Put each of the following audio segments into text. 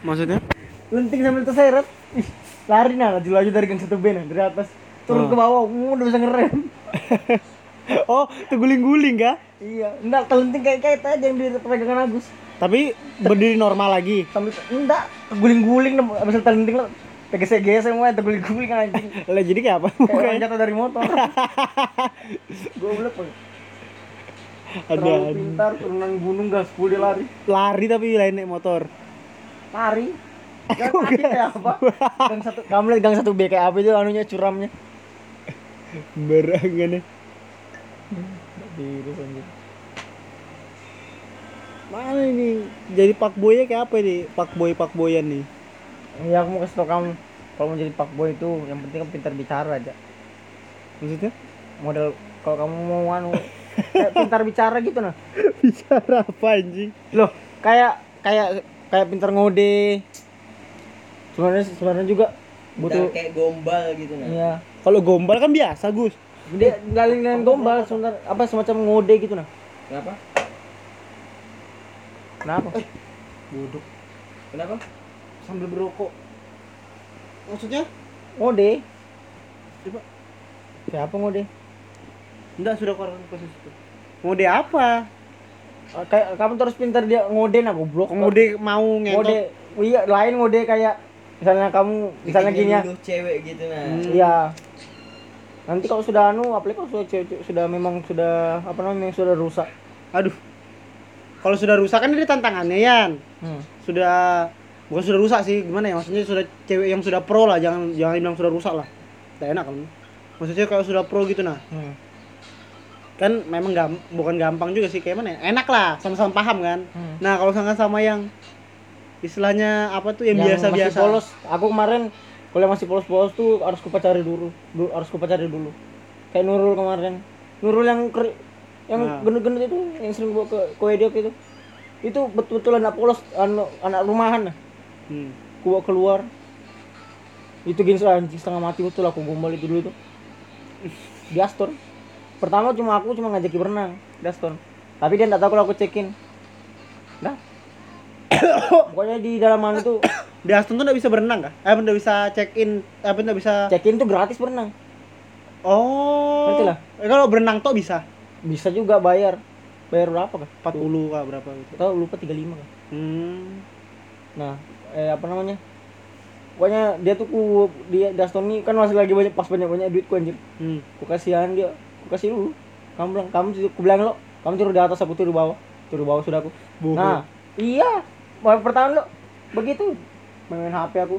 Maksudnya? lenting sambil terseret Ih, lari nah laju laju dari gang satu B nah dari atas turun Oh. ke bawah uh, udah bisa ngerem Oh, itu guling-guling kah? iya enggak terlenting kayak kayak tadi yang di pegangan Agus Tapi berdiri normal lagi. sambil enggak guling-guling abis terlenting lo PGC semua terguling-guling anjing Lah jadi kayak apa? kayak orang jatuh dari motor goblok Bang. ada terlalu pintar turunan gunung gas dia lari lari tapi lain naik motor. Lari Gang kayak apa? Gang satu, kamu lihat gang satu B kayak apa itu anunya curamnya. Berangan nih. Virus anjir. Mana ini? Jadi pak boynya kayak apa nih? Pak boy pak boyan nih. Ya aku mau kasih tau kamu kalau mau jadi pak boy itu yang penting kan pintar bicara aja. Maksudnya? Model kalau kamu mau anu pintar bicara gitu nah. Bicara apa anjing? Loh, kayak kayak kayak pintar ngode. Sebenarnya sebenarnya juga butuh Butuh kayak gombal gitu nah. Iya. Kalau gombal kan biasa, Gus. Dia ngalin dengan gombal sebentar apa semacam ngode gitu nah. Kenapa? Kenapa? Bodoh. Kenapa? Sambil berokok. Maksudnya? Ngode. Coba. Siapa ngode? Enggak sudah keluar kasus itu. Ngode apa? Ah, Kayak kamu terus pintar dia ngode nah goblok. Ngode mau ngode ngentot. iya lain ngode kayak misalnya kamu misalnya gini ya cewek gitu nah. Hmm. iya nanti kalau sudah anu apalagi kalau sudah cewek- sudah memang sudah apa namanya sudah rusak Aduh. Kalau sudah rusak kan ada tantangannya, Yan. hmm. Sudah bukan sudah rusak sih, gimana ya? Maksudnya sudah cewek yang sudah pro lah, jangan jangan bilang sudah rusak lah. Tidak enak kalau. Maksudnya kalau sudah pro gitu nah. Hmm. Kan memang gam bukan gampang juga sih kayak mana ya? Enak lah, sama-sama paham kan. Hmm. Nah, kalau sama sama yang istilahnya apa tuh yang biasa-biasa. polos aku kemarin kalau yang masih polos-polos tuh harus kupacari dulu Du- harus kupacari dulu kayak Nurul kemarin Nurul yang keri, yang Nah. gendut-gendut itu yang sering bawa ke koediok itu itu betul-betul anak polos anu, anak rumahan Hmm. gua keluar itu gini anjing setengah mati betul aku gombal itu dulu tuh di Aston pertama cuma aku cuma ngajak berenang di Aston tapi dia nggak tahu kalau aku cekin dah pokoknya di dalam anu tuh Di Aston tuh nggak bisa berenang kah? Eh, nggak bisa check in, apa nggak bisa? cekin tuh gratis berenang Oh. Ngerti lah. Eh, kalau berenang tuh bisa. bisa juga bayar bayar berapa kan 40 kah berapa gitu. tahu lupa 35 kan Hmm. nah eh apa namanya pokoknya dia tuh ku dia di Aston ini kan masih lagi banyak pas banyak banyak duit ku anjir Hmm. ku kasihan dia kasih dulu kamu bilang kamu tidur- ku bilang lo kamu tidur di atas aku tidur di bawah. Tidur di bawah sudah aku. Bohong. nah iya. Baru pertama lo. Begitu. Main, HP aku.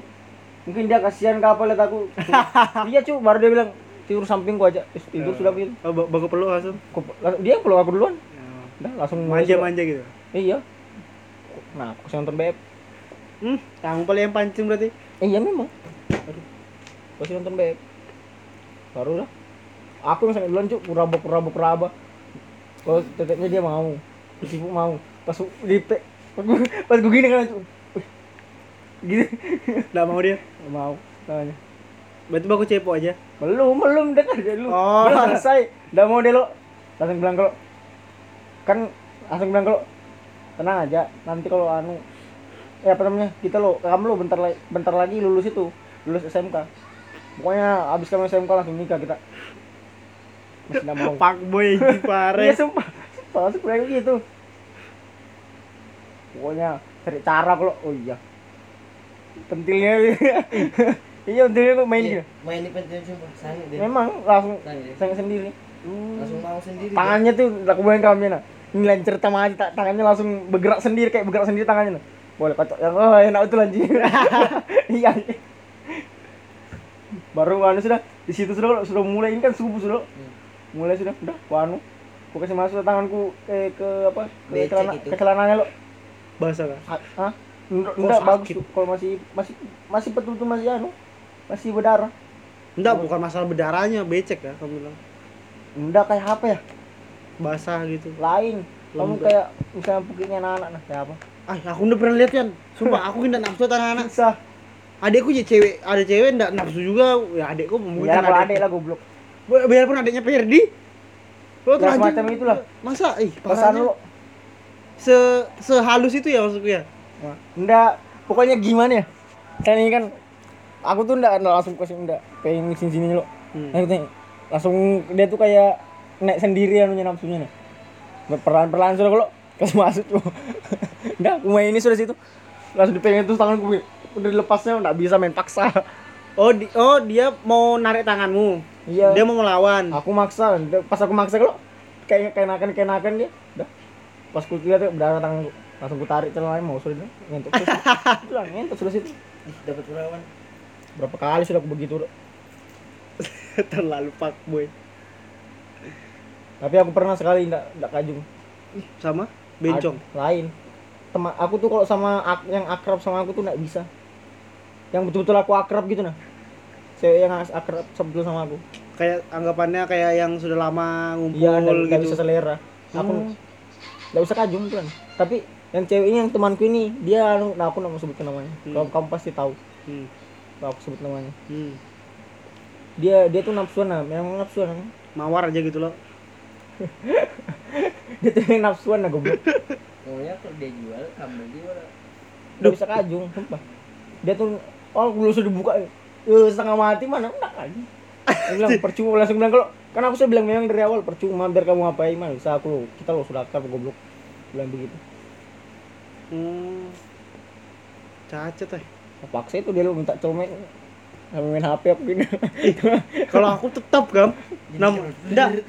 Mungkin dia kasihan ke apa lihat aku. Iya cu. Baru dia bilang tidur sampingku aja. Terus tidur sudah begitu. Oh, peluk langsung. Dia peluk aku duluan udah langsung Manja-manja gitu. iya. Nah aku nonton BF Hmm, yang paling yang pancing berarti. eh, iya memang. Aduh. Aku nonton BF baru lah aku yang sampai duluan cuk kuraba kuraba kuraba kalau tetepnya dia mau ibu mau. Pas di pas gue gini kan cuk. Wih, gitu. Nggak mau dia. Nggak mau tanya. Berarti baku cepo aja. belum belum dengar dulu. Oh. belum selesai. Udah mau deh lo langsung bilang kalau kan langsung bilang kalau tenang aja nanti kalau anu eh apa namanya kita lo kamu lo bentar lagi bentar lagi lulus itu lulus SMK pokoknya abis kamu SMK langsung nikah kita nggak mau Pak boy iya pare. sumpah sumpah langsung bilang gitu. Pokoknya cari cara kalau oh iya. Pentilnya. Iya pentilnya kok main Iya, gitu main di pentil sumpah. Memang langsung saya sendiri. Langsung mau sendiri. tangannya tuh aku bayangin kami nah ini lain cerita mah tangannya langsung bergerak sendiri kayak bergerak sendiri tangannya nah. boleh kocok yang oh enak itu lanjut iya iya. baru anu sudah di situ sudah sudah mulai ini kan subuh sudah. Hmm. Mulai sudah udah wanu aku kasih masuk tanganku ke ke apa ke Becek celana itu. ke celananya lo Basah kan? Ah? Enggak, sakit? bagus kalau masih masih masih betul tuh masih anu masih berdarah Enggak, bukan masalah berdarahnya, becek ya kamu bilang. enggak kayak apa ya Basah gitu. lain kamu kayak misalnya pukilnya anak-anak nah kayak apa Ah, aku udah pernah lihat kan. Sumpah aku tidak nafsu anak-anak. susah Adekku ya cewek, ada cewek enggak nafsu juga. Ya adekku mungkin ya adek. adek lah goblok Biarpun adeknya Ferdi. Lo Ya, telanjang. semacam itulah. Masa ih pesan lo Se sehalus itu ya maksudku ya. Nah, enggak pokoknya gimana ya kan ini kan aku tuh ndak ndak langsung kasih ndak pengen sini sini lo Hmm. Nah, gitu, langsung dia tuh kayak naik sendiri anunya nafsunya nih perlahan perlahan sudah kalau kasih masuk tuh ndak aku main ini sudah situ langsung dipegang terus tanganku udah dilepasnya ndak bisa main paksa Oh, di, oh dia mau narik tanganmu. Iya. Dia mau melawan. aku maksa. Pas aku maksa kalau kayak kenakan kenakan dia. Udah. Pas ku lihat tuh berdarah tanganku langsung ku tarik celananya mau sudah ngentuk sudah ngentuk sudah situ. Ih, dapat perawan. berapa kali sudah aku begitu. Terlalu fuckboy. tapi aku pernah sekali ndak ndak kajung. Sama? Bencong. Ad- lain. Teman aku tuh kalau sama ak- yang akrab sama aku tuh ndak bisa. Yang betul-betul aku akrab gitu nah. Cewek yang akrab sebetulnya sama aku Kayak anggapannya kayak yang sudah lama ngumpul iya ndak gitu. bisa selera aku Hmm. nggak usah kajung kan tapi yang cewek ini yang temanku ini dia anu nah aku nggak mau sebutkan namanya Hmm. kalau kamu pasti tahu Hmm. kalau aku sebut namanya Hmm. dia dia tuh nafsuan nah memang nafsuan nah. Mawar aja gitu loh. dia tuh yang nafsuan nah goblok Pokoknya kalau dia jual, kamu jual. nggak bisa kajung sumpah dia tuh oh belum sudah dibuka eh setengah mati mana enggak kajung dia bilang percuma langsung bilang kalau kan aku sudah bilang memang dari awal percuma biar kamu ngapain mah bisa aku lo kita lo sudah akrab goblok bilang begitu Hmm. Cacat eh. paksa itu dia lo minta colmek Sampai main HP apa gini Kalau aku tetap gam. Nam, enggak,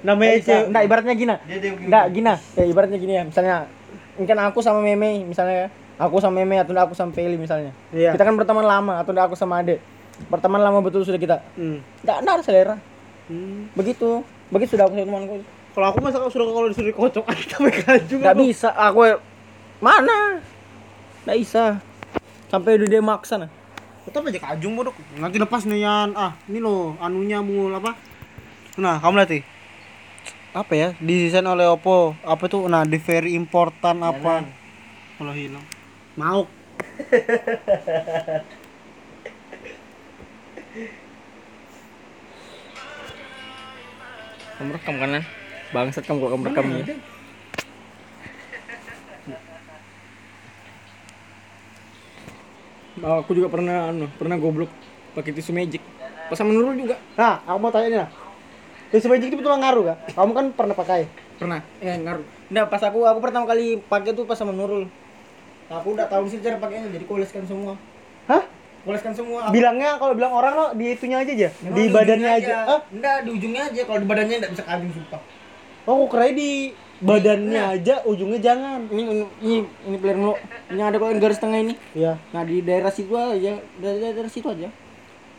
namanya Nggak bisa. cewek. Nggak, ibaratnya gini. Enggak, gina. Ya, ibaratnya gini ya. Misalnya mungkin aku sama Meme misalnya ya. Aku sama Meme atau enggak aku sama Feli misalnya. Iya. Kita kan berteman lama atau enggak aku sama Ade. Berteman lama betul sudah kita. Hmm. Enggak enggak ada selera. Hmm. Begitu. Begitu sudah aku sama temanku. Kalau aku masa sudah kalau disuruh kocok sampai kajung. Enggak aku. bisa. Aku mana? Enggak bisa. Sampai udah dia maksa nah. Tetap aja kajung bodoh. Nanti lepas nih Yan. Ah, ini loh anunya mul apa? Nah, kamu lihat nih. Apa ya? Desain oleh Oppo. Apa tuh? Nah, the very important apa? Kalau hilang. Mau. Kamu rekam kanan. Bangsat kamu kalau kamu rekam ini. Oh, aku juga pernah anu, pernah goblok pakai tisu magic. Pas sama Nurul juga. Nah, aku mau tanya nih. Nah. Tisu magic itu betul ngaruh gak? Kamu kan pernah pakai. Pernah. Eh, ngaruh. Nggak, pas aku aku pertama kali pakai tuh pas sama Nurul. Aku udah tahu sih cara pakainya, jadi koleskan semua. Hah? Koleskan semua. Aku- Bilangnya kalau bilang orang lo di itunya aja aja. Memang di badannya aja. Hah? Enggak, di ujungnya aja. Kalau di badannya enggak bisa kajung sumpah. Oh, aku kira di badannya Nah. aja, ujungnya jangan. Ini ini ini, ini player lo. Ini ada kok yang garis tengah ini. Iya. Nah, di daerah situ aja, dari daerah situ aja.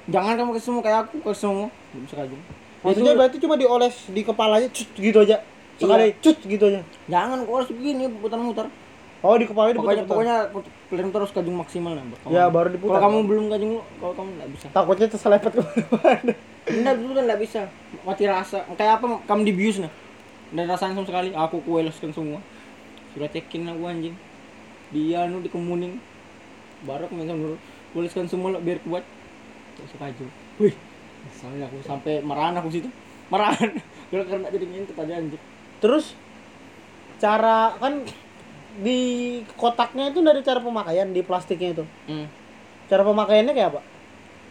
Jangan kamu ke semua kayak aku ke semua. Enggak bisa kajung. Maksudnya berarti cuma dioles di kepalanya cut gitu aja. Sekali cut gitu aja. Jangan kok harus begini putar-mutar. Oh, di Pokoknya diputar. pokoknya player itu harus kajung maksimal kamu. Ya, baru diputar. Kalau kamu belum kajung kalau kamu enggak bisa. takutnya terselepet ke mana Enggak, dulu kan enggak bisa. Mati rasa. Kayak apa kamu dibius nah. Dan rasanya sama sekali aku kueleskan semua. Sudah cekin aku anjing. Dia anu dikemuning. Baru aku main sama dulu. Kueleskan semua lah biar kuat. Terus kaju. Wih. Misalnya aku sampai marahan aku situ. Marahan. Gara karena jadi ngintip aja anjing. Terus cara kan di kotaknya itu dari cara pemakaian di plastiknya itu. Hmm. Cara pemakaiannya kayak apa?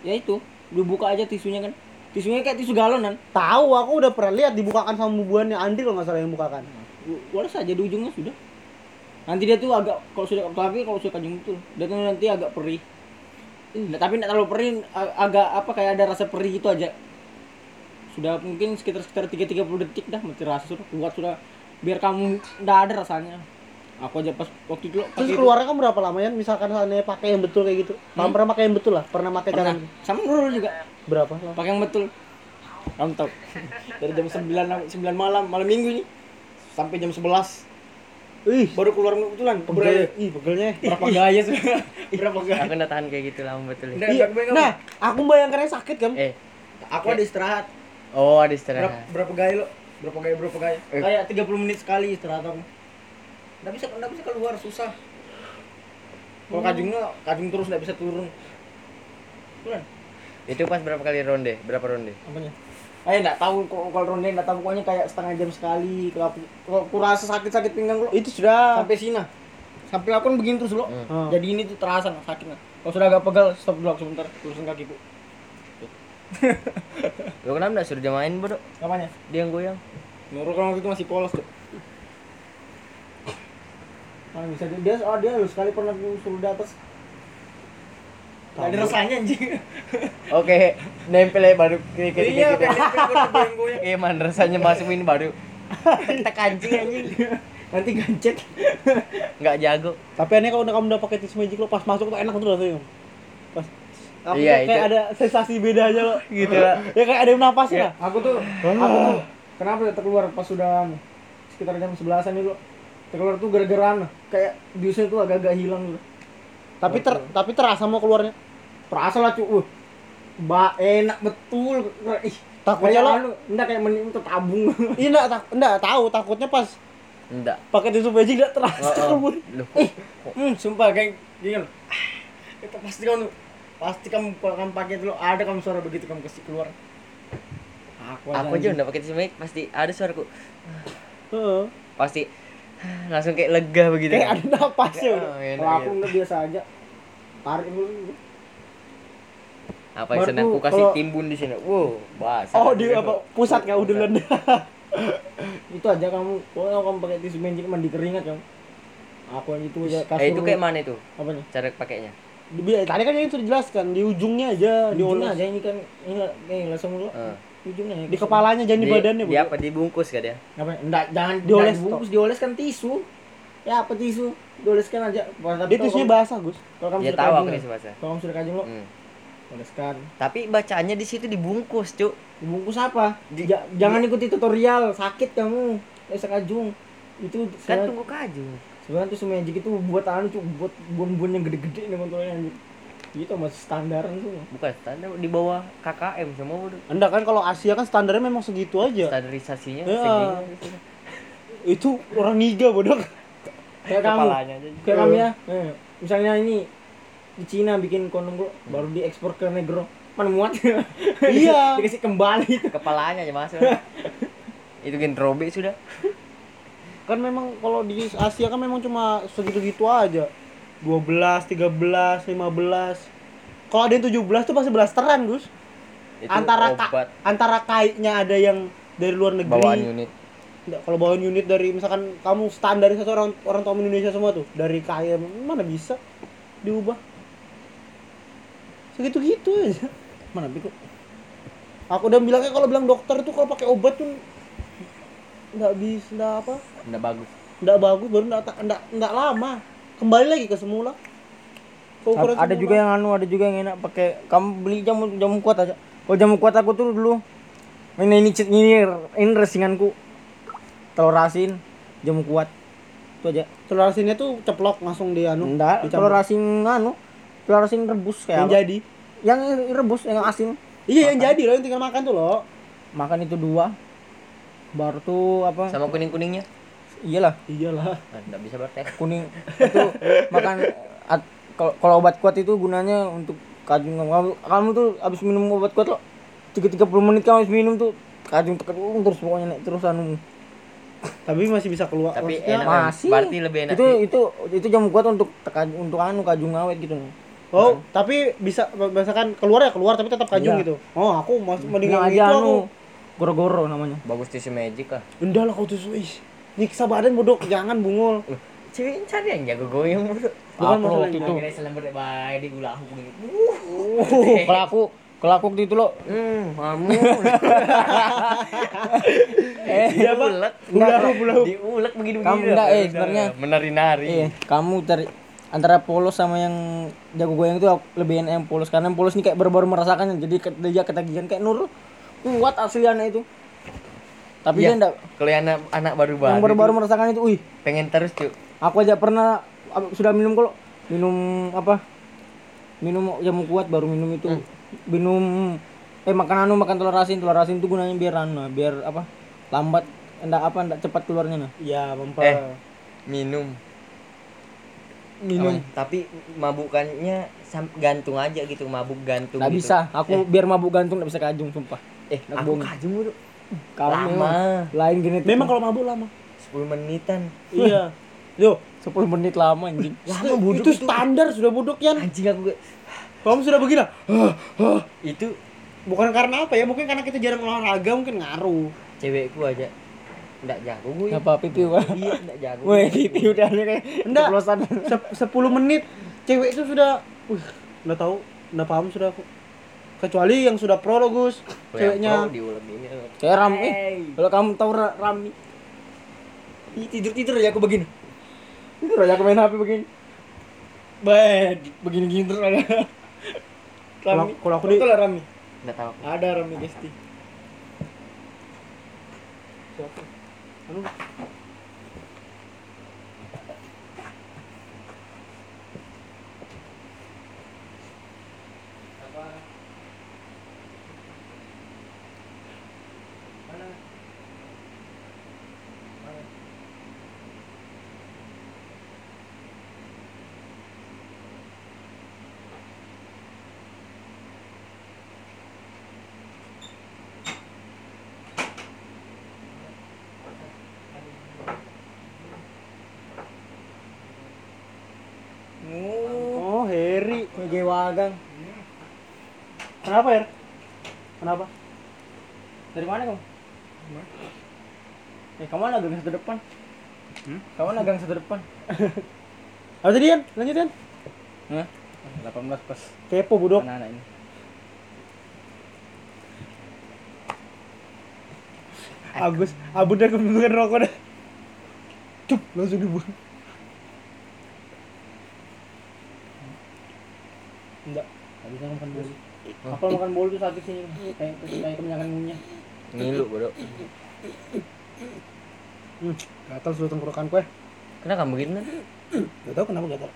Ya itu, dibuka aja tisunya kan. Tisunya kayak tisu galonan. Tahu, aku udah pernah lihat dibukakan sama bubuannya Andi kalau nggak salah yang bukakan. Walau saja di ujungnya sudah. Nanti dia tuh agak kalau sudah tapi kalau sudah kajung betul, dia tuh nanti agak perih. Nggak, tapi nggak terlalu perih, agak apa kayak ada rasa perih gitu aja. Sudah mungkin sekitar sekitar 3-30 detik dah mati rasa sudah kuat sudah biar kamu nggak ada rasanya. Aku aja pas waktu itu Terus keluarnya kan berapa lama ya? Misalkan seandainya pakai yang betul kayak gitu. Kamu pernah pakai yang betul lah? Pernah pakai cara sama Nurul juga berapa? lama? pakai yang betul. Kamu tahu dari jam 9 9 malam malam minggu ini sampai jam 11 Ih, baru keluar kebetulan pegel. Ih, pegelnya. berapa gaya sih berapa gaya Aku udah tahan kayak gitu lama betul. Iya. kebayang Nah, aku bayangkannya sakit kan? Eh, aku ada istirahat oh ada berapa, istirahat. berapa gaya lo berapa gaya berapa gaya Eh. kayak 30 menit sekali istirahat aku nggak bisa nggak bisa keluar susah. Kalau kajungnya kajung terus nggak bisa turun. Tuhan, Itu pas berapa kali ronde? Berapa ronde? apanya? Ayo nggak tahu kok kalau ronde nggak tahu. Pokoknya kayak setengah jam sekali kalau aku kalau aku rasa sakit sakit pinggang lo? Itu sudah. Sampai sini. Sampai aku kan begini terus lo. Hmm. jadi ini tuh terasa nggak sakit nggak? Kalau sudah agak pegal stop dulu aku sebentar. Lurusin kakiku Lu kenapa enggak suruh dia main, Bro? apanya? Dia yang goyang. Nurul kan waktu itu masih polos tuh Mana bisa dia, dia oh dia lu sekali pernah suruh di atas Gak ada rasanya anjing Oke, nempel ya baru kayak kayak Iya, goyang-goyang. Iya, man rasanya masukin baru. Tak kancing anjing. Nanti gancet Enggak jago. Tapi aneh kalau udah kamu udah pakai tisu magic lo pas masuk tuh enak tuh rasanya. Pas Aku Iya, kayak itu. ada sensasi beda aja lo. Gitu lah. ya kayak ada yang napas ya. Aku tuh Aku tuh Kenapa ya terkeluar pas sudah anu, Sekitar jam 11an itu Terkeluar tuh gara-gara anu, Kayak biusnya tuh agak-agak hilang gitu Tapi ter tapi terasa mau keluarnya. Perasa lah cuy Ba enak betul Ih, Takutnya lo- anu, Enggak kayak mending tertabung Iya enggak tak enggak tahu takutnya pas Enggak. pakai tisu magic enggak terasa Oh, oh. Loh, Hmm, sumpah kayak gini loh. Itu pasti kamu pasti kamu kalau kamu pakai itu loh, ada kamu suara begitu kamu kasih keluar. Aku aku aja udah pakai tisu magic pasti ada suaraku. Heeh. Pasti langsung kayak lega begitu. Kayak ada napasnya udah. Oh, enak, Kalau aku gitu. enggak biasa aja. Tarik dulu. Apa yang senang ku tuh kasih kalau- timbun di sini. Wow, basah. Oh, di apa pusat kayak udah Itu aja kamu kalau kamu pakai tisu magic mandi keringat kamu. Aku yang itu aja kasur. Eh itu kayak mana itu? apa nih? Cara pakainya? Di- Tadi kan yang itu dijelaskan di ujungnya aja, di ujungnya aja ini kan ini ini langsung. Eh. Ujungnya ya. Di kepalanya jangan di, badannya, Di apa? Dibungkus kan ya? Apa? Enggak, jangan Dioles, dioles dibungkus, dioleskan tisu. Ya apa tisu? Dioleskan aja. Tapi Dia tisunya basah, Gus. Kalau kamu Ya sudah tahu kajung aku bahasa. Kalau kamu sudah kajung lo, Hmm. oleskan. Tapi bacaannya di situ dibungkus, Cuk. Dibungkus apa? Di- Ja- jangan ikuti tutorial, sakit kamu. Esa kajung. Itu Kan tunggu kaju. sebenarnya tuh magic itu buat anu tuh buat bon-bon yang gede-gede nih kontrolnya anjir. Itu masih standaran tuh. Bukan standar di bawah KKM semua udah. Enggak kan kalau Asia kan standarnya memang segitu aja. Standarisasinya Ya. segini gitu. Itu orang niga bodoh. Kayak kamu. Kepalanya aja. Kayak kami ya. Eh, misalnya ini di Cina bikin kondom bro, baru diekspor ke negro. Mana muat? Iya. Dikasih kembali. Kepalanya aja masuk. itu kan robek sudah. Kan memang kalau di Asia kan memang cuma segitu-gitu aja. 12, 13, 15. Kalau ada yang 17 tuh pasti blasteran, Gus. Itu antara ka- antara kaitnya ada yang dari luar negeri. bawaan unit. Nggak, kalau bawaan unit dari misalkan kamu standarisasi orang orang tua Indonesia semua tuh dari kaya mana bisa diubah segitu gitu aja mana bego aku udah bilangnya kalau bilang dokter tuh kalau pakai obat tuh nggak bisa nggak apa Enggak bagus. nggak bagus baru nggak nggak nggak lama kembali lagi ke semula. Ke ukuran ada semula. juga yang anu ada juga yang enak pakai. Kamu beli jamu jamu kuat aja. Kalau jamu kuat aku tuh dulu. Ini ini ini, ini resinganku. Telur asin jamu kuat. Itu aja. Telur asinnya tuh ceplok langsung di anu enggak dicampur. telur asin anu telur asin rebus yang kayak apa? jadi. Yang rebus yang asin. Iya yang jadi loh yang tinggal makan tuh loh. Makan itu dua. Baru tuh apa? Sama kuning-kuningnya. Iyalah iyalah Nah, enggak bisa bertek. kuning itu makan kalau obat kuat itu gunanya untuk kajung kamu kamu tuh habis minum obat kuat lo tiga tiga puluh menit kamu habis minum tuh kajung tekan terus pokoknya naik terus anu tapi masih bisa keluar Tapi Maksudnya- enak. kan? masih Berarti lebih enak. itu sih. itu itu jamu kuat untuk tekan untuk anu kajung awet gitu Oh, tapi bisa misalkan keluar ya keluar tapi tetap kajung Iya. gitu. Oh, aku mas mending Bilang yang aja itu anu aku. goro-goro namanya bagus tisu magic lah. Enggak lah kau tuh ih. Nyiksa badan bodoh, jangan bungul. Cewek cari yang jago goyang bro. Bukan Apa masalah waktu itu. selamber baik di ulah begitu. kalau aku kalau aku waktu itu lo Hmm, kamu. eh Diulek. Bulahu, bulahu. Diulek begitu Kamu enggak, eh, sebenarnya. menari-nari. Iya, kamu cari antara polos sama yang jago goyang itu aku lebih enak yang polos karena yang polos ini kayak baru-baru merasakannya jadi dia ketagihan kayak Nur kuat asli anak itu tapi Iya. dia enggak Kalau yang anak anak baru-baru. yang baru-baru merasakan itu wih pengen terus, Cuk. aku aja pernah sudah minum kalau minum apa minum jamu kuat baru minum itu minum eh makan anu makan telur asin telur asin itu gunanya biar anu biar apa lambat enggak apa enggak cepat keluarnya nah Iya, memper. Eh. Minum. minum Apa? Tapi mabukannya gantung aja gitu, mabuk gantung enggak gitu. bisa aku biar mabuk gantung enggak bisa kajung sumpah Eh, Nggak aku kajung bro. Kamu Lama. lain genetik Memang kalau mabuk lama. 10 menitan. iya. Yo, 10 menit lama anjing. lama buduk itu standar sudah buduk Yan anjing aku gak kamu sudah begini itu bukan karena apa ya mungkin karena kita jarang olahraga mungkin ngaruh cewekku aja nggak jago gue Apa pipi gua? iya nggak jago Woi, pipi udah kayak Enggak. ceplosan. Se- 10 menit cewek itu sudah uh, udah tahu udah paham sudah aku kecuali yang sudah pro loh Gus ceweknya Kayak Rami. Kalau kamu tahu Ra- Rami, tidur tidur aja aku begini itu aja aku main HP begini. Bed, begini-gini terus ada. Kalau- kalau aku di- Rami. nggak tahu Ada Rami Gesti. Anu, oh Harry Kayak wagang. kenapa ya kenapa Dari mana kamu? Eh, kamu mana gang satu depan? Hmm? Kamu mana gang satu depan? apa tadi Yan lanjut Yan Hah? 18 pas kepo budok anak-anak ini. Agus Abu udah kebingungan rokok dah Cup langsung dibuang Enggak Gak bisa makan bolu. Apa makan bolu tuh sakit sini? Kayak kayak kemenyangan ngunyah. ngilu bro hmm, gatal sudah tenggorokan kue kenapa kamu begini Gak tau kenapa gatal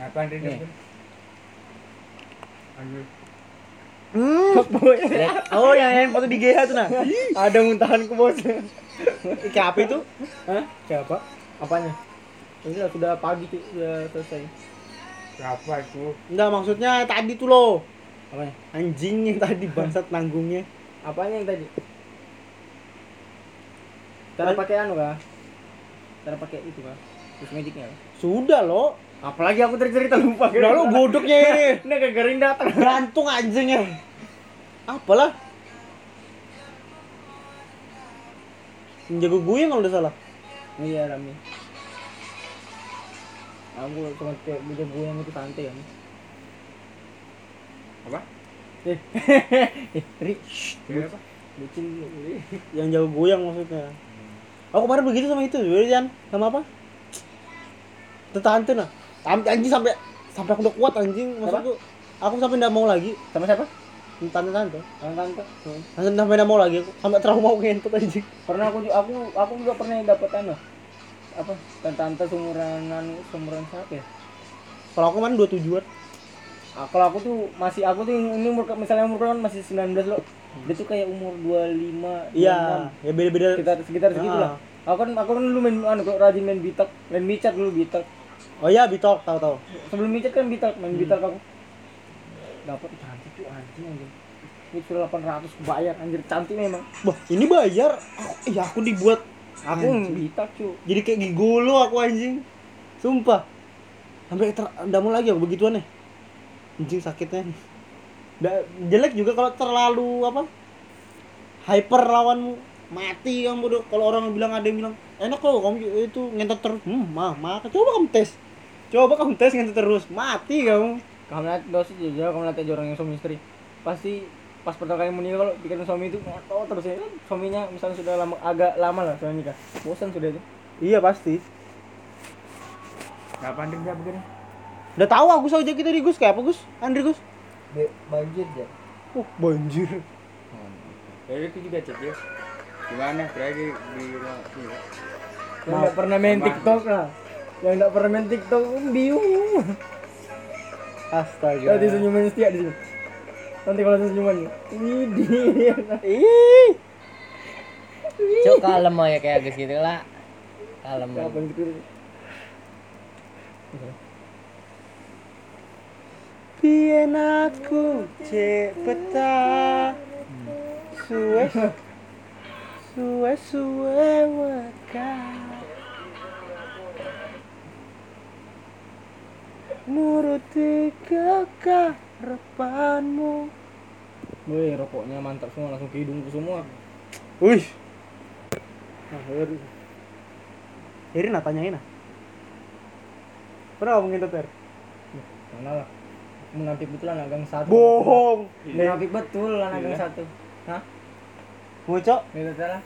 Ngapain ini? Hmm. Oh, yang yang foto di GH tuh nah. Ada muntahanku bos. Kayak apa itu? Hah? Kayak apa? Apanya? Ini lah, sudah pagi tuh, sudah selesai. Siapa itu? Enggak maksudnya tadi tuh loh Apanya? Anjing yang tadi bangsat nanggungnya Apanya yang tadi? Cara pakai anu kah? Cara pakai itu kah? Terus magicnya. kah? Sudah loh Apalagi aku cerita lupa. Udah lo godoknya ini Ini garing datang. Gantung anjingnya Apalah Menjago gue kalau udah salah Iya Rami. Aku cuma kayak bisa gue yang itu santai kan. Apa? Eh, eh, Ri, Siapa? bucin. Yang jago goyang maksudnya Aku kemarin begitu sama itu Jan Sama apa? Tetante nah Anjing sampai Sampai aku udah kuat anjing Maksudku Aku sampai nggak mau lagi Sama siapa? Tante-tante Orang tante. Sampai sampai nggak mau lagi aku Sampai trauma aku ngentot anjing Pernah aku aku aku juga pernah dapat anu. Apa? Tante sumuran anu sumuran siapa ya? Kalau aku kemarin 27an Ah, kalau aku tuh masih aku tuh ini umur misalnya umur kan masih 19 loh. Dia tuh kayak umur 25, 26. Iya Ya beda-beda sekitar sekitar segitu Ah. lah. Aku kan aku kan dulu main anu kok rajin main bitak, main micat dulu bitak. Oh iya Bitok tahu-tahu Sebelum micat kan bitak, main bitak aku. Dapat cantik tuh anjing anjing. Ini sudah 800 bayar anjir cantik memang. Wah ini bayar aku, Iya aku dibuat Aku bitak cu. Jadi kayak gigolo aku anjing. Sumpah. Sampai ter nggak mau lagi aku begituan nih Anjing sakitnya. Nggak, jelek juga kalau terlalu apa? Hyper lawanmu. Mati kamu bodoh kalau orang bilang ada yang bilang enak kok kamu itu ngentot terus hmm mah mah coba kamu tes. Coba kamu tes ngentot terus. Mati kamu. Kamu lihat dosis juga kamu lihat aja orang yang suami istri. Pasti pas pertama kali menikah kalau bikin suami itu ngotot terus ya. Kan suaminya misalnya sudah lama agak lama lah sudah nikah. Bosan sudah itu. Iya pasti. Nggak pandang dia begini. udah tahu aku saja kita di Gus. Kayak apa Gus? Andri Gus? Banjir ya oh banjir. Jadi itu juga cek ya. Gimana? Terakhir di rumah iya. yang nggak pernah main TikTok lah. Yang nggak pernah main TikTok um, bingung. Astaga. Nanti senyuman setia di sini nanti kalau senyuman widih ih. Cok kalem aja kayak Agus gitu lah. Kalem. Kapan gitu Pian aku peta? Suwe suwe-suwe weka. Nuruti kekarepanmu Wih, rokoknya mantap semua langsung ke hidungku semua. Wih. Nah, Heri. Heri nah tanyain nah. Pernah ngomongin Ter? Mana lah? Munafik betul anak gang satu. Bohong. Munafik betul anak gang Iya. satu. Hah? Ngocok. Itu salah.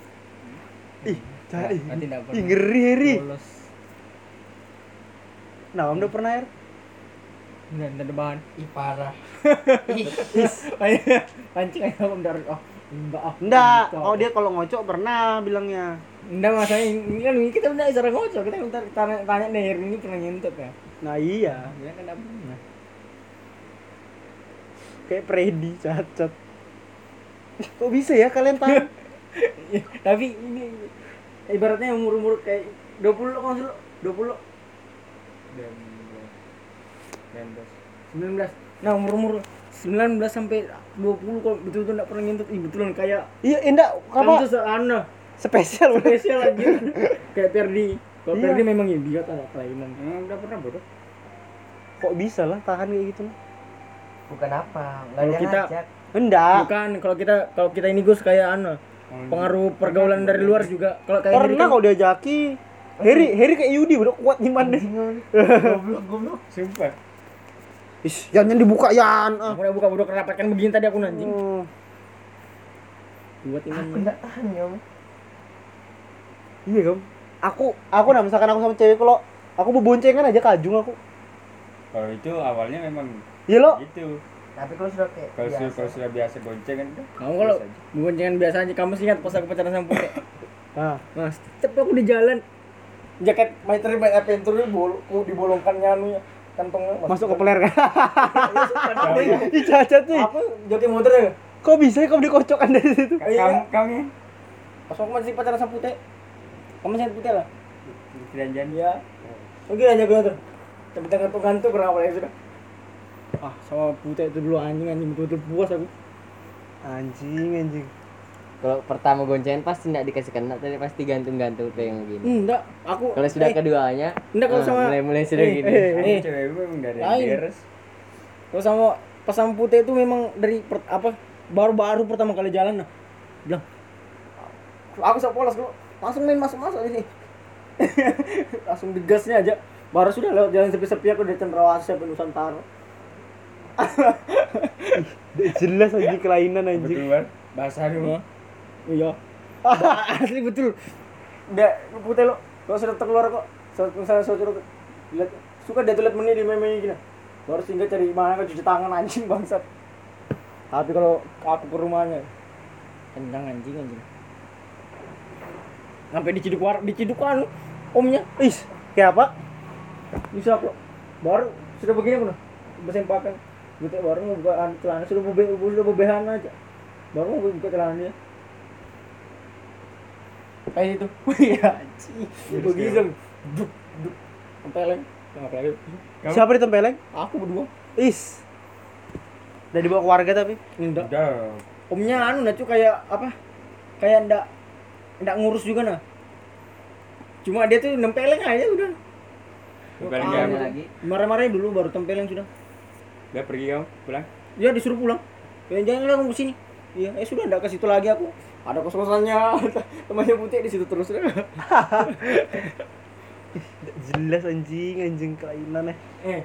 Ih, cah, ih. Ih, ngeri Heri. Bolos. Nah, Om udah pernah Her? Enggak, enggak ada bahan. Ih parah. Pancing aja om dari oh enggak ah. Enggak. Oh, dia kalau ngocok pernah bilangnya. Enggak masalahnya ini kan kita udah cara ngocok kita minta tanya, tanya nih ini pernah nyentuh ya. Nah, iya. Dia kan enggak pernah. Kayak Freddy cacat. Kok bisa ya kalian tahu? Iya, Tapi ini ibaratnya umur-umur kayak 20 lo kan lo 20 dan dan bos 19. Nah, umur-umur 19 sampai 20 kok betul-betul enggak pernah nyentuh. Ih, betulan kayak iya, enggak. kamu Apa? tuh seana Spesial spesial aja. kayak Perdi. Kalau Iya. Perdi memang idiot anak kelainan. emang udah pernah bodoh Kok bisa lah tahan kayak gitu? Bukan apa. Enggak Kalau ada kita- ngajak. Enggak. Bukan, kalau kita kalau kita ini Gus kayak anu pengaruh pergaulan dari luar juga. Kalau kayak Pernah kan- kalau diajaki. Heri, Heri kayak Yudi udah kuat iman deh. goblok goblok. sumpah Is, jangan dibuka Yan. Ah. Aku udah buka bodoh kerapatkan begini tadi aku anjing. Hmm. Buat iman. Aku enggak tahan ya. Om. Iya kan? Aku, aku nah misalkan aku sama cewek kalau aku beboncengan aja kajung aku. kalau itu awalnya memang Iya lo? gitu Tapi kalau sudah kayak kalau sudah biasa. kalau sudah biasa bonceng kan udah Kamu kalau boncengan biasa aja kamu sih ingat pas aku pacaran sama Putih. Nah, Mas, tapi aku di jalan jaket Three My Adventure ini bol dibolongkan nyanunya kantongnya masuk ke peler kan? Ih cacat sih. Apa joki motor ya? Kok bisa ya kamu dikocokkan dari situ? Ka- Iya. kamu kamu Pas aku masih pacaran sama Putih. Kamu masih Putih lah. janjian Iya. Oke aja gue tuh. Tapi gantung-gantung kenapa ya sudah. Ah, sama Putih itu dulu anjing anjing betul-betul puas aku. Anjing, anjing. Kalau pertama goncengan pasti enggak dikasih kena, tapi pasti gantung-gantung kayak yang gini. Enggak, aku Kalau sudah eh, keduanya, Enggak, kalau nah, sama- mulai-mulai sudah eh, gini. eh, eh. cewek gue memang dari Lain. beres Kalau sama pas sama Putih itu memang dari per- apa baru-baru pertama kali jalan nah. Bilang aku sok polos dulu. Langsung main masuk-masuk di sini. Langsung digasnya aja. Baru sudah lewat jalan sepi-sepi aku dari Cendrawasih sampai Nusantara. Jelas anjing kelainan anjing. basah dulu Iya. Asli betul. Udah Putih lo. Kalau sudah keluar kok. Misalnya suruh lihat suka dia tuh lihat meni di meme gini. Baru singgah cari mana kan cuci tangan anjing bangsat. Tapi kalau aku ke rumahnya kencang anjing anjing. Sampai diciduk war, diciduk anu omnya. Is, kayak apa? Bisa kok. Baru sudah begini aku. Bersempakan. Gitu baru mau buka celana sudah bebe sudah bebehan aja. Baru mau buka celana dia. Kayak itu. Wih anjing. Begitu. Duk duk. Tempeleng. Kamu- Siapa ditempeleng? Aku berdua. Is. Udah dibawa keluarga tapi. Enggak. udah Omnya anu nah cu kayak apa? Kayak ndak ndak ngurus juga nah. Cuma dia tuh nempeleng aja udah. Tempeleng Ah, lagi. Marah-marahnya dulu baru tempeleng sudah. udah pergi kamu pulang Ya disuruh pulang. Ya jangan lah kamu sini. Iya, eh sudah enggak ke situ lagi aku. Ada kos-kosannya, temannya putih di situ terus. Jelas anjing, anjing kelainan ya. eh,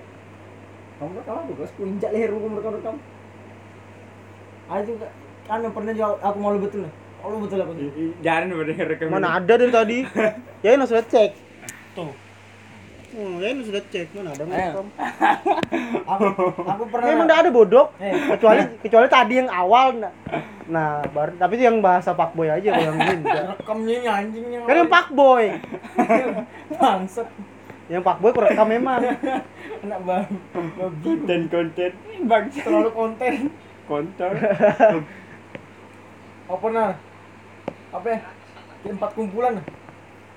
kamu rekam aku, terus punjak leher aku rekam rekam. Ada juga kan yang pernah jawab aku malu betul nih. Malu betul aku. jangan udah rekam Mana ada dari tadi? ya ini sudah cek. Tuh. Hmm, ya ini sudah cek. Mana ada ngerekam? Aku aku pernah Memang enggak ada bodok. Eh. Kecuali kecuali tadi yang awal nah. Nah, baru tapi itu yang bahasa fuckboy aja kalau yang ini rekamnya ini anjingnya. Kan yang fuckboy. bangsat. Yang fuckboy aku rekam memang. Anak baru. Babi. konten konten bang Terlalu konten. kontol apa nah apa ya Di empat kumpulan.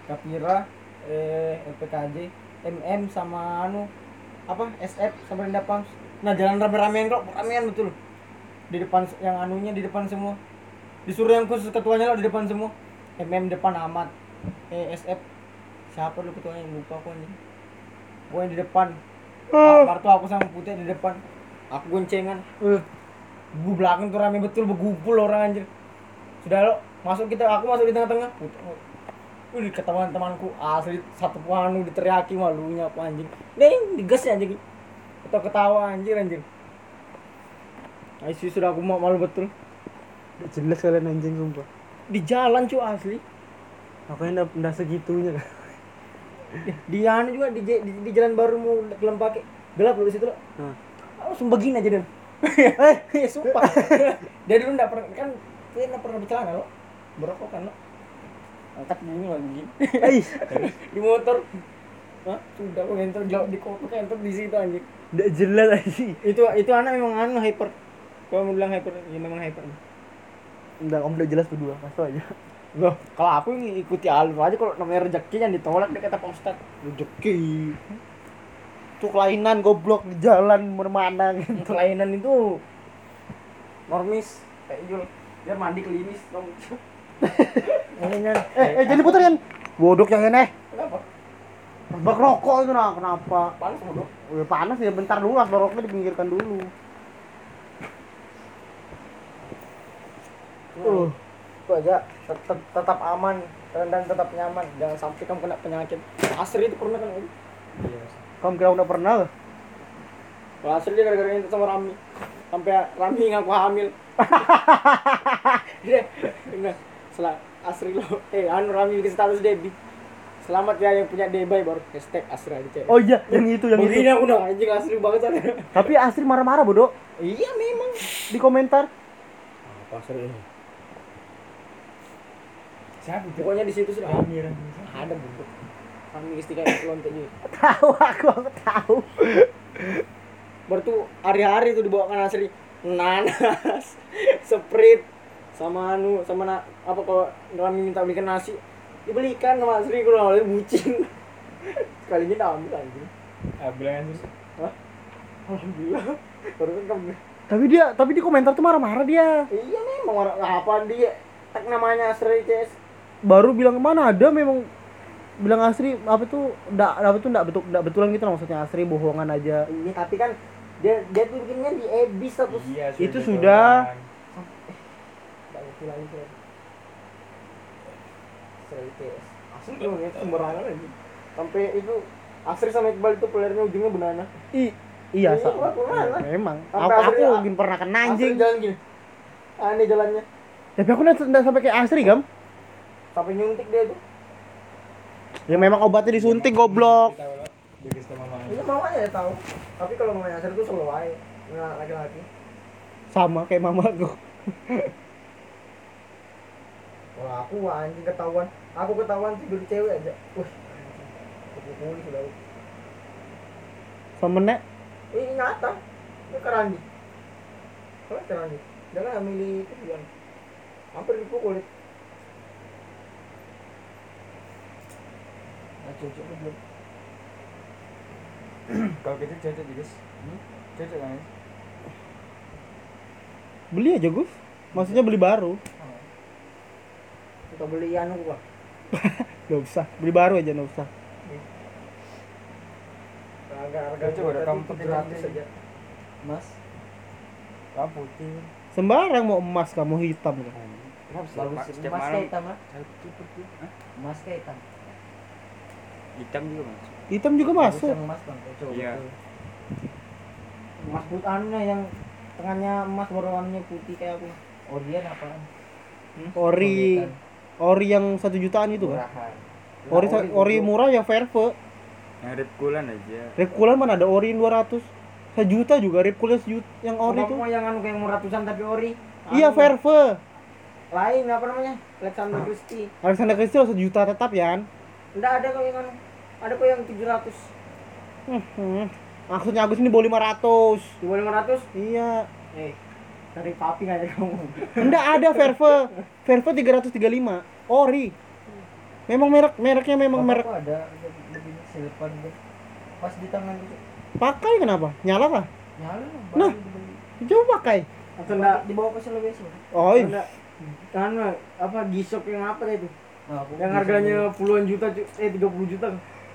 Kapira eh LPKJ MM sama anu apa SF sama Rinda Pams nah jalan rame-ramean kok ramean betul. Di depan yang anunya di depan semua. Disuruh yang khusus ketuanya lo di depan semua. MM depan amat ESF siapa lu ketuanya? Lupa aku anjing. Gue di depan. Ah. kartu aku sama putih di depan. Aku goncengan. Eh, gue belakang tuh rame betul bergumpul orang anjir. Sudah lo masuk kita aku masuk di tengah-tengah Putih, Wih, ketahuan temanku asli satu panu diteriaki malunya apa anjing. Nih, digas ya anjing. Ketawa ketawa anjir anjir. Aisyah sudah aku mau malu betul. Jelas kalian anjing sumpah. Di jalan cuy asli. Apa yang nggak segitunya kan? Di anu juga di, di, di jalan baru mau ke Lempake. Gelap loh di situ lo. Hmm. Langsung begini aja dan. eh, ya sumpah. Dia dulu enggak pernah kan dia enggak pernah bercelana lo. Berokok kan lo. Angkat gini begini. Eh, di motor. Hah? Sudah aku ngentot jauh di kota ngentot di situ anjing. nggak jelas anjing. itu itu anak memang anu hyper kalau mau bilang hyper ya memang hyper Nggak, om udah jelas berdua, masuk aja. loh kalau aku ini ikuti alur aja kalau namanya rezeki yang ditolak dia kata pak ustad Rezeki. Itu kelainan goblok di jalan mana gitu. kelainan itu normis kayak Jul biar mandi klinis dong ini kan Eh, eh jadi puterin. Bodok yang ini. kenapa Bak rokok itu nah, kenapa? panas bodoh Udah panas ya bentar dulu lah rokoknya dipinggirkan dulu. Uh. itu aja tetap tetap aman dan tetap nyaman jangan sampai kamu kena penyakit asri itu pernah kan Iya. Kamu kira udah pernah? Kalau asli dia gara-gara itu sama Rami sampai Rami ngaku hamil dia enggak setelah asri lo. Eh anu Rami bikin status Debi selamat ya yang punya Debay baru. Hashtag asri aja Oh iya, yang itu, yang Begini itu. aku udah anjing asri banget sana Tapi Astri marah-marah bodoh iya memang. Di komentar. apa asri ini? Siapa? Pokoknya di situ sudah ada bentuk Rami istiqah yang lontek juga Tahu aku, aku tahu. baru tuh hari-hari tuh dibawakan asri. Nanas sprite sama anu sama na, apa kalau Rami minta belikan nasi dibelikan sama asri kalau awalnya bucin sekalinya udah ambil anjing Ah, bilang aja. Hah? alhamdulillah baru kan kamu Tapi dia, tapi di komentar tuh marah-marah dia. iya memang orang apa dia tag namanya asri CS Baru bilang mana ada memang bilang Asri apa tuh enggak apa tuh enggak betul enggak betulan gitu maksudnya Asri bohongan aja. ini tapi kan dia dia tuh bikinnya di ebis terus Iya, Itu sudah. Nggak lagi sih. Asli dong ya sembarangan aja sampai itu Asri sama Iqbal itu pelernya ujungnya banana I, iya, Iya, Sa. aku mana? memang. Sampai Aku, Asri, aku ah, mungkin pernah kena Asri anjing. jalan gini aneh jalannya Tapi aku enggak enggak sampai kayak Asri, Gam. sampai nyuntik dia tuh Ya memang obatnya disuntik goblok. Sama mama. ini mamanya ya tahu tapi kalau mamanya Asri tuh selalu aja nggak laki-laki Sama kayak mamaku. Kalau aku wah, anjing ketahuan aku ketahuan tidur di cewek aja wah aku pukuli sudah Sama nek ini nyata ini kerandi kalau kerandi jangan milih itu bilang hampir dipukul nah cocok belum Kalau gitu cocok juga. Hmm? Cocok kan? Guys? beli aja, Gus. Maksudnya beli baru. Kita beli anu gua Gak usah, beli baru aja gak usah. harga harga Cocok ada aja Mas, Kamu putih. Sembarang mau emas kamu hitam kan. Kenapa setiap, bagus. ma- setiap Mas malam? kayak hitam, Mas. Putih, putih. Hah? Mas kayak hitam. Hitam juga mas. Hitam juga masuk. emas bang, cocok. Iya. emas putih anunya yang tengahnya emas warnanya putih kayak aku Orian apaan? Ori, Orian. Ori yang satu jutaan itu kan? Murahan. Ori, ori murah ya Verve. Yang rip kulan aja. Repkulan mana ada ori 200 sejuta juga Repkulan sejuta yang ori Ori itu. mau yang anu kayak yang ratusan tapi ori Iya Anu, Verve. lain apa namanya Alexander Christie Alexander Christie sejuta tetap ya. enggak ada kok yang anu ada kok yang 700 Hmm. Maksudnya Agus ini bawa 500. di bawah 500 Iya. eh dari papi aja kamu Enggak ada Verve. Verve 335. Ori. Memang merek mereknya memang merek ada begini silikon gitu. Pas di tangan gitu. pakai kenapa? Nyala kah? Nyala. Nah. Coba pakai. atau enggak Dibawa ke Sulawesi. Oh, enggak anu apa gisok yang apa itu yang harganya puluhan juta eh 30 juta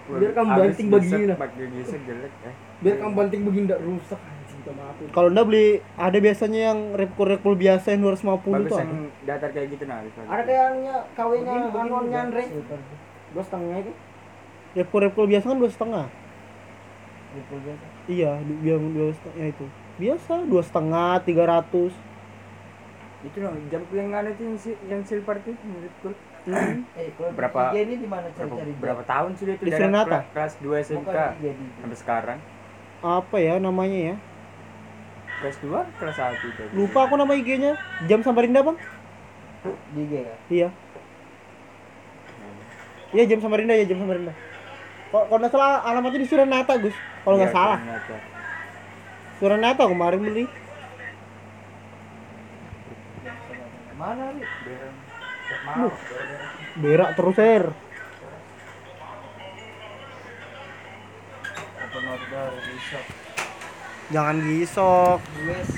biar kamu banting begini nah eh. biar kamu banting begini rusak Kalau ndak beli ada biasanya yang repul biasa yang 250 Bagus tuh. ada. yang datar kayak gitu nah. Ada kayaknya kawinnya anuannya Andre dua setengah itu repul biasa kan dua setengah. Iya, yang dua setengah itu. Biasa dua setengah, tiga ratus. Itu loh jam yang ada tuh yang, yang silver tuh menurutku. Eh, kalau Berapa- ini di mana Berapa, cari-cari berapa tahun sudah itu Di dari kelas 2 SMK sampai sekarang. Apa ya namanya ya? Kelas 2, kelas 1 itu. Lupa aku nama IG-nya. Jam Samarinda, Bang? Di IG ya. Iya. Iya, Jam Samarinda ya, Jam Samarinda. Kalau kalau nggak salah alamatnya di Suranata, Gus. Kalau nggak Iya, salah. Serenata. Suranata kemarin beli. Mana nih? Berak terus, Ser. Open order. Jangan gisok. US